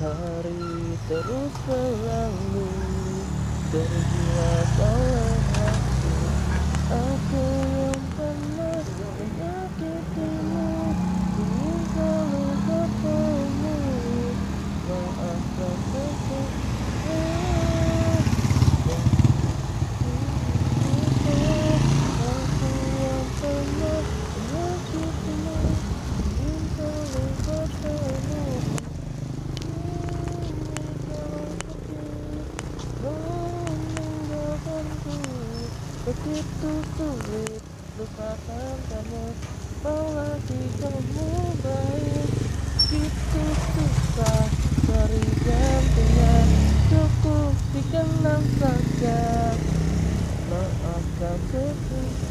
Hari terus berlalu Tergilas begitu sulit lupakan kamu apalagi kamu baik. Begitu susah dari gantian cukup dikenang saja. Maafkan sesuatu